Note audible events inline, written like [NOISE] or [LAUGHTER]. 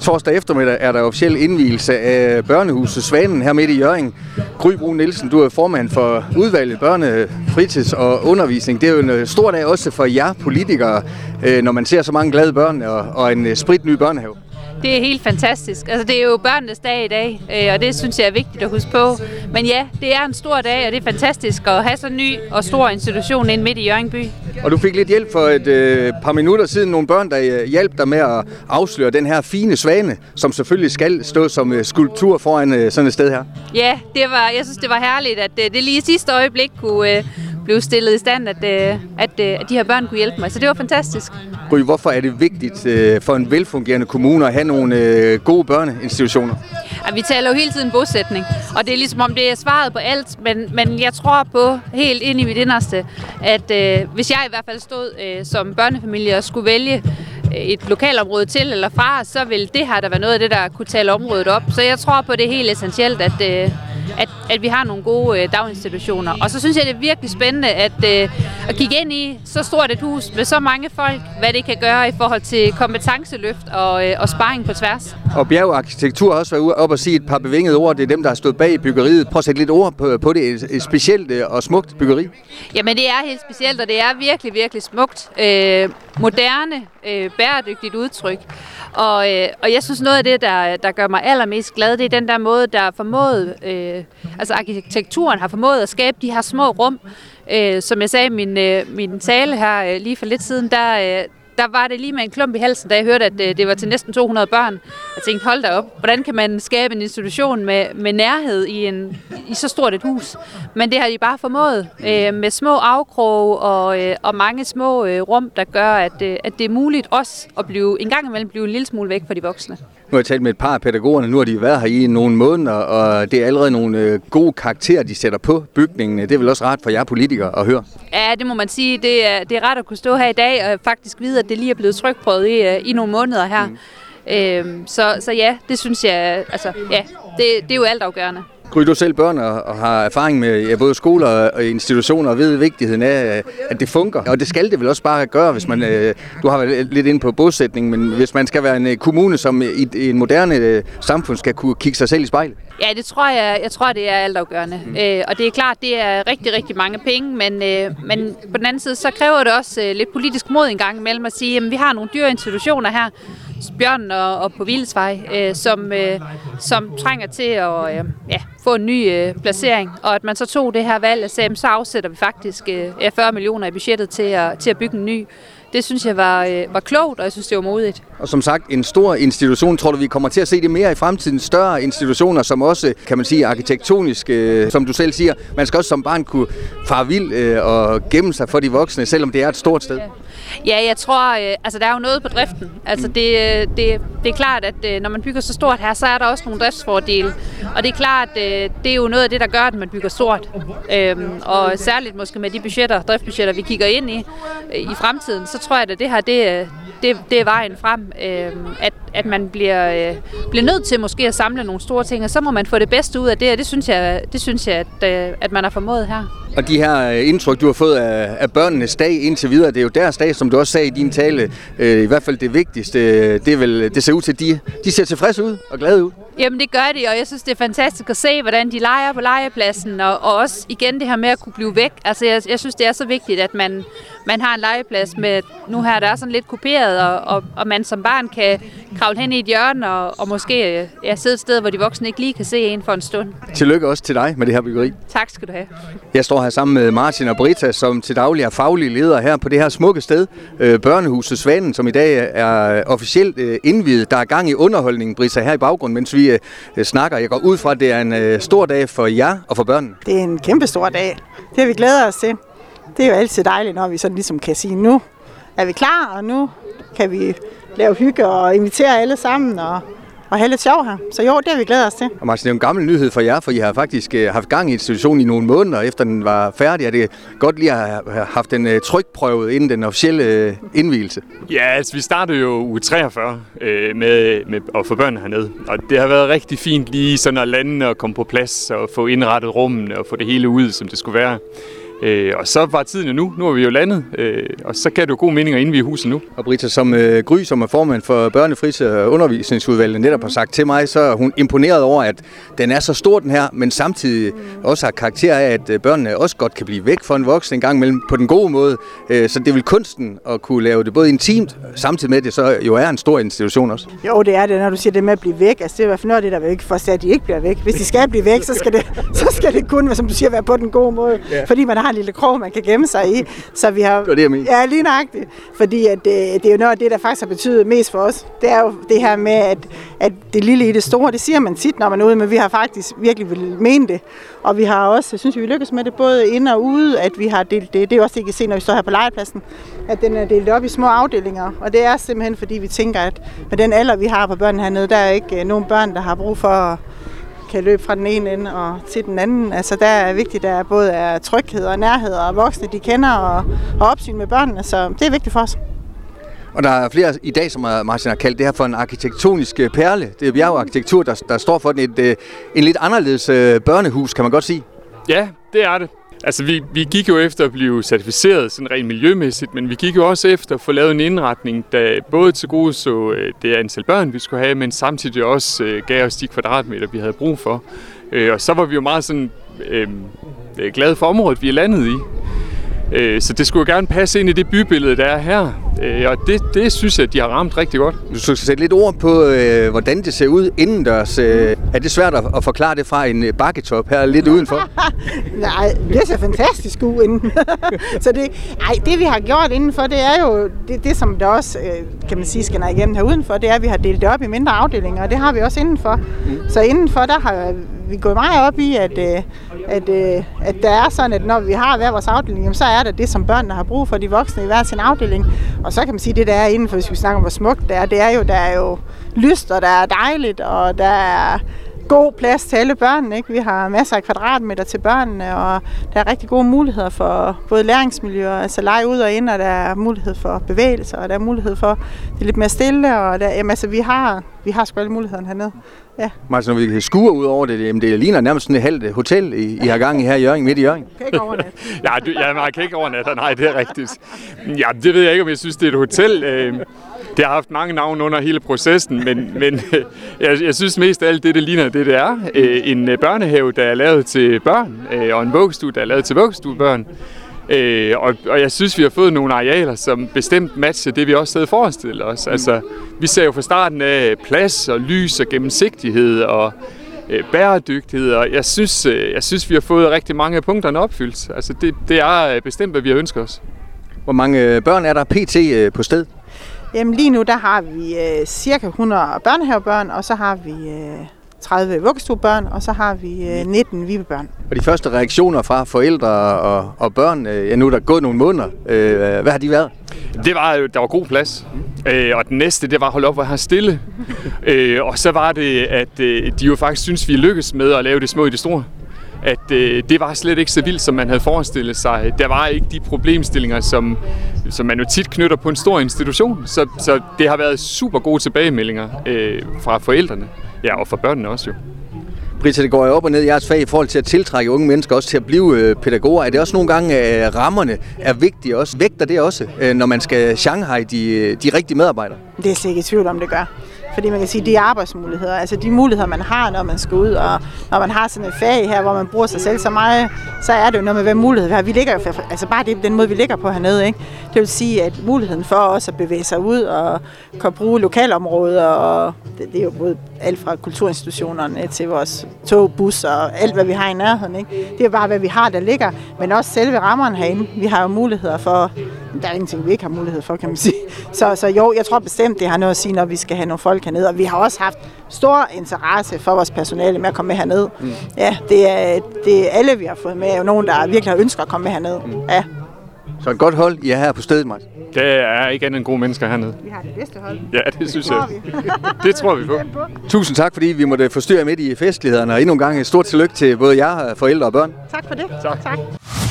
Torsdag eftermiddag er der officiel indvielse af børnehuset Svanen her midt i Jørgen. Gry Brun Nielsen, du er formand for udvalget børne, fritids og undervisning. Det er jo en øh, stor dag også for jer politikere, øh, når man ser så mange glade børn og, en øh, spritny børnehave. Det er helt fantastisk. Altså, det er jo børnenes dag i dag, og det synes jeg er vigtigt at huske på. Men ja, det er en stor dag, og det er fantastisk at have så ny og stor institution ind midt i Jørgenby. Og du fik lidt hjælp for et øh, par minutter siden. Nogle børn, der øh, hjalp dig med at afsløre den her fine svane, som selvfølgelig skal stå som øh, skulptur foran øh, sådan et sted her. Ja, det var, jeg synes, det var herligt, at øh, det lige i sidste øjeblik kunne øh, blive stillet i stand, at, øh, at, øh, at de her børn kunne hjælpe mig. Så det var fantastisk. Gry, hvorfor er det vigtigt øh, for en velfungerende kommune at have nogle gode børneinstitutioner? Ja, vi taler jo hele tiden bosætning, og det er ligesom om det er svaret på alt, men, men jeg tror på helt ind i mit inderste, at øh, hvis jeg i hvert fald stod øh, som børnefamilie og skulle vælge et lokalområde til eller fra, så vil det her der være noget af det, der kunne tale området op. Så jeg tror på, det er helt essentielt, at, øh, at, at vi har nogle gode øh, daginstitutioner. Og så synes jeg, det er virkelig spændende at, øh, at kigge ind i så stort et hus med så mange folk, hvad det kan gøre i forhold til kompetenceløft og, øh, og sparring på tværs. Og bjergarkitektur har også været op og sige et par bevingede ord. Det er dem, der har stået bag byggeriet. Prøv at sætte lidt ord på, på det. Et, et specielt øh, og smukt byggeri. Jamen det er helt specielt, og det er virkelig, virkelig smukt. Øh, moderne, øh, bæredygtigt udtryk. Og, øh, og jeg synes noget af det, der, der gør mig allermest glad, det er den der måde, der er formået, øh, Øh, altså arkitekturen har formået at skabe de her små rum. Øh, som jeg sagde i min, øh, min tale her øh, lige for lidt siden, der, øh, der var det lige med en klump i halsen, da jeg hørte, at øh, det var til næsten 200 børn. Jeg tænkte, hold da op, hvordan kan man skabe en institution med, med nærhed i, en, i så stort et hus? Men det har de bare formået, øh, med små afkroge og, øh, og mange små øh, rum, der gør, at, øh, at det er muligt også at blive, en gang imellem blive en lille smule væk fra de voksne. Nu har jeg talt med et par af pædagogerne, nu har de været her i nogle måneder, og det er allerede nogle øh, gode karakterer, de sætter på bygningen. Det er vel også rart for jer politikere at høre? Ja, det må man sige. Det er, det er rart at kunne stå her i dag og faktisk vide, at det lige er blevet trykprøvet i, øh, i nogle måneder her. Mm. Øhm, så, så ja, det synes jeg, altså ja, det, det er jo altafgørende. Gry, du selv børn og har erfaring med ja, både skoler og institutioner og ved vigtigheden af, at det fungerer. Og det skal det vel også bare gøre, hvis man, øh, du har været lidt inde på bosætning, men hvis man skal være en øh, kommune, som i en moderne øh, samfund skal kunne kigge sig selv i spejlet. Ja, det tror jeg, jeg tror, det er altafgørende. Mm. Øh, og det er klart, det er rigtig, rigtig mange penge, men, øh, men på den anden side, så kræver det også øh, lidt politisk mod en gang imellem at sige, at vi har nogle dyre institutioner her, Bjørn og, og på Vildsvej, øh, som, øh, som trænger til at øh, ja, få en ny øh, placering. Og at man så tog det her valg og sagde, så afsætter vi faktisk øh, 40 millioner i budgettet til at, til at bygge en ny. Det synes jeg var, øh, var klogt, og jeg synes, det var modigt. Og som sagt, en stor institution, tror du, vi kommer til at se det mere i fremtiden? Større institutioner, som også, kan man sige, arkitektonisk, øh, som du selv siger, man skal også som barn kunne fare vild øh, og gemme sig for de voksne, selvom det er et stort sted. Ja. Ja, jeg tror, øh, altså der er jo noget på driften. Altså det, øh, det, det er klart, at øh, når man bygger så stort her, så er der også nogle driftsfordele. Og det er klart, øh, det er jo noget af det, der gør, at man bygger stort. Øhm, og særligt måske med de budgetter, driftsbudgetter, vi kigger ind i øh, i fremtiden, så tror jeg, at det her, det, øh, det, det er vejen frem. Øh, at, at man bliver, øh, bliver nødt til måske at samle nogle store ting, og så må man få det bedste ud af det, og det synes jeg, det synes jeg at, øh, at man har formået her. Og de her øh, indtryk, du har fået af, af børnenes dag indtil videre, det er jo deres dag, som du også sagde i din tale. Øh, I hvert fald det vigtigste, øh, det, er vel, det ser ud til, at de, de ser tilfredse ud og glade ud. Jamen det gør de, og jeg synes, det er fantastisk at se, hvordan de leger på legepladsen, og, og også igen det her med at kunne blive væk. Altså jeg, jeg synes, det er så vigtigt, at man, man har en legeplads med, nu her der er sådan lidt kopieret, og, og, og man som barn kan kravle hen i et hjørne, og, og måske ja, sidde et sted, hvor de voksne ikke lige kan se en for en stund. Tillykke også til dig med det her byggeri. Tak skal du have. Jeg står her sammen med Martin og Brita, som til daglig er faglige ledere her på det her smukke sted, øh, Børnehuset Svanen, som i dag er officielt øh, indvidet. Der er gang i underholdningen, Brita, her i baggrunden, mens vi øh, snakker. Jeg går ud fra, at det er en stor dag for jer og for børnene. Det er en kæmpe stor dag. Det har vi glædet os til. Det er jo altid dejligt, når vi sådan ligesom kan sige, nu er vi klar, og nu kan vi lave hygge og invitere alle sammen og, og have lidt sjov her. Så jo, det har vi glædet os til. Og Martin, det er en gammel nyhed for jer, for I har faktisk øh, haft gang i institutionen i nogle måneder, efter den var færdig. Er det godt lige at have haft den øh, trykprøvet inden den officielle øh, indvielse? Ja, altså vi startede jo uge 43 øh, med, med at få børnene hernede. Og det har været rigtig fint lige sådan at lande og komme på plads og få indrettet rummene og få det hele ud, som det skulle være. Øh, og så var tiden jo nu. Nu er vi jo landet, øh, og så kan det jo god mening at indvige huset nu. Og Brita, som øh, Gry, som er formand for børnefrits- og undervisningsudvalget, netop har sagt til mig, så er hun imponeret over, at den er så stor den her, men samtidig også har karakter af, at øh, børnene også godt kan blive væk fra en voksen en gang imellem på den gode måde. Øh, så det er vel kunsten at kunne lave det både intimt, samtidig med at det så jo er en stor institution også. Jo, det er det, når du siger det med at blive væk. Altså, det er i hvert fald noget af det, der er væk, for at de ikke bliver væk. Hvis de skal blive væk, så skal det, [LAUGHS] så skal det kun, som du siger, være på den gode måde. Ja. Fordi man har en lille krog, man kan gemme sig i. Så vi har, Det var det, jeg. Ja, lige nøjagtigt. Fordi at, øh, det er jo noget af det, der faktisk har betydet mest for os. Det er jo det her med, at, at det lille i det store, det siger man tit, når man er ude, men vi har faktisk virkelig vil mene det. Og vi har også, jeg synes vi lykkes med det, både inde og ude, at vi har delt det. Det er også det, I kan se, når vi står her på legepladsen, at den er delt op i små afdelinger. Og det er simpelthen, fordi vi tænker, at med den alder, vi har på børnene hernede, der er ikke øh, nogen børn, der har brug for at kan løbe fra den ene ende og til den anden. Altså der er vigtigt, at der både er tryghed og nærhed og voksne, de kender og, og opsyn med børnene, så det er vigtigt for os. Og der er flere i dag, som har- Martin har kaldt det her for en arkitektonisk øh, perle. Det er bjergarkitektur, der, der står for den. Et, øh, en lidt anderledes øh, børnehus, kan man godt sige. Ja, det er det. Altså, vi, vi gik jo efter at blive certificeret sådan rent miljømæssigt, men vi gik jo også efter at få lavet en indretning, der både til gode så øh, det antal børn, vi skulle have, men samtidig også øh, gav os de kvadratmeter, vi havde brug for. Øh, og så var vi jo meget sådan øh, øh, glade for området, vi er landet i. Øh, så det skulle jo gerne passe ind i det bybillede, der er her. Øh, og det, det synes jeg, de har ramt rigtig godt. Du skal sætte lidt ord på, øh, hvordan det ser ud indendørs, øh, er det svært at, at forklare det fra en øh, bakketop her lidt [LAUGHS] udenfor? Nej, det ser fantastisk ud inden. [LAUGHS] så det, ej, det vi har gjort indenfor, det er jo det, det som der også, øh, kan man sige, skinner igennem her udenfor, det er, at vi har delt det op i mindre afdelinger, og det har vi også indenfor. Mm. Så indenfor, der har vi gået meget op i, at, øh, at, øh, at der er sådan, at når vi har hver vores afdeling, jamen, så er der det, som børnene har brug for, de voksne i hver sin afdeling. Og så kan man sige, det der er inden for, hvis vi snakker om, hvor smukt det er, det er jo, der er jo lyst, og der er dejligt, og der er god plads til alle børnene. Ikke? Vi har masser af kvadratmeter til børnene, og der er rigtig gode muligheder for både læringsmiljøer, altså lege ud og ind, og der er mulighed for bevægelse, og der er mulighed for det er lidt mere stille, og der, jamen, altså, vi har, vi har sgu alle mulighederne hernede. Ja, Martin, når vi skuer ud over det, jamen, det ligner nærmest sådan et halvt hotel, I, I har gang i her i Jørgen, midt i Jørgen. kan ikke overnatte. [LAUGHS] Ja, du, ja man kan ikke overnatte. Nej, det er rigtigt. Ja, det ved jeg ikke, om jeg synes, det er et hotel. Øh, Det har haft mange navne under hele processen, men, men jeg, jeg synes mest af alt, det, det ligner det, det er. Øh, En øh, børnehave, der er lavet til børn, øh, og en vuggestue, der er lavet til vuggestuebørn. Øh, og, og jeg synes, vi har fået nogle arealer, som bestemt matcher det, vi også havde forestillet os. Altså, vi ser jo fra starten af plads og lys og gennemsigtighed og øh, bæredygtighed, og jeg synes, øh, jeg synes, vi har fået rigtig mange af punkterne opfyldt. Altså, det, det er øh, bestemt, hvad vi har ønsket os. Hvor mange øh, børn er der pt. øh, på sted? Jamen lige nu, der har vi øh, cirka 100 børnehavebørn, og så har vi øh, 30 vuggestuebørn, og så har vi øh, 19 vibebørn. Og de første reaktioner fra forældre og, og børn, øh, ja nu er der gået nogle måneder, øh, hvad har de været? Det var jo, der var god plads. Øh, og den næste, det var at holde op og have stille. [LAUGHS] øh, og så var det, at øh, de jo faktisk synes, vi lykkes med at lave det små i det store. At øh, det var slet ikke så vildt, som man havde forestillet sig. Der var ikke de problemstillinger, som, som man jo tit knytter på en stor institution. Så, så det har været super gode tilbagemeldinger øh, fra forældrene. Ja, og fra børnene også jo. Britta, det går jo op og ned i jeres fag i forhold til at tiltrække unge mennesker, også til at blive øh, pædagoger. Er det også nogle gange, at rammerne er vigtige også? Vægter det også, øh, når man skal Shanghai de, de rigtige medarbejdere? Det er jeg slet ikke i tvivl om, det gør. Fordi man kan sige, de arbejdsmuligheder, altså de muligheder, man har, når man skal ud, og når man har sådan et fag her, hvor man bruger sig selv så meget, så er det jo noget med, hvad mulighed vi har. Vi ligger jo, altså bare det, den måde, vi ligger på hernede, ikke? det vil sige, at muligheden for os at bevæge sig ud og kan bruge lokalområder, og det, det er jo både alt fra kulturinstitutionerne til vores tog, bus og alt, hvad vi har i nærheden. Ikke? Det er bare, hvad vi har, der ligger, men også selve rammerne herinde. Vi har jo muligheder for, der er ingenting, vi ikke har mulighed for, kan man sige. Så, så jo, jeg tror bestemt, det har noget at sige, når vi skal have nogle folk hernede. Og vi har også haft stor interesse for vores personale med at komme med herned. Mm. Ja, det er, det er alle, vi har fået med. Er jo nogen, der virkelig har ønsket at komme med herned. Mm. Ja, Så et godt hold, I er her på stedet, Martin. Der er ikke andet end gode mennesker hernede. vi har det bedste hold. Ja, det synes tror jeg. [LAUGHS] Det tror vi på. Tusind tak, fordi vi måtte forstyrre midt i festlighederne, og endnu en gang et stort tillykke til både jer, forældre og børn. Tak for det. Tak. tak.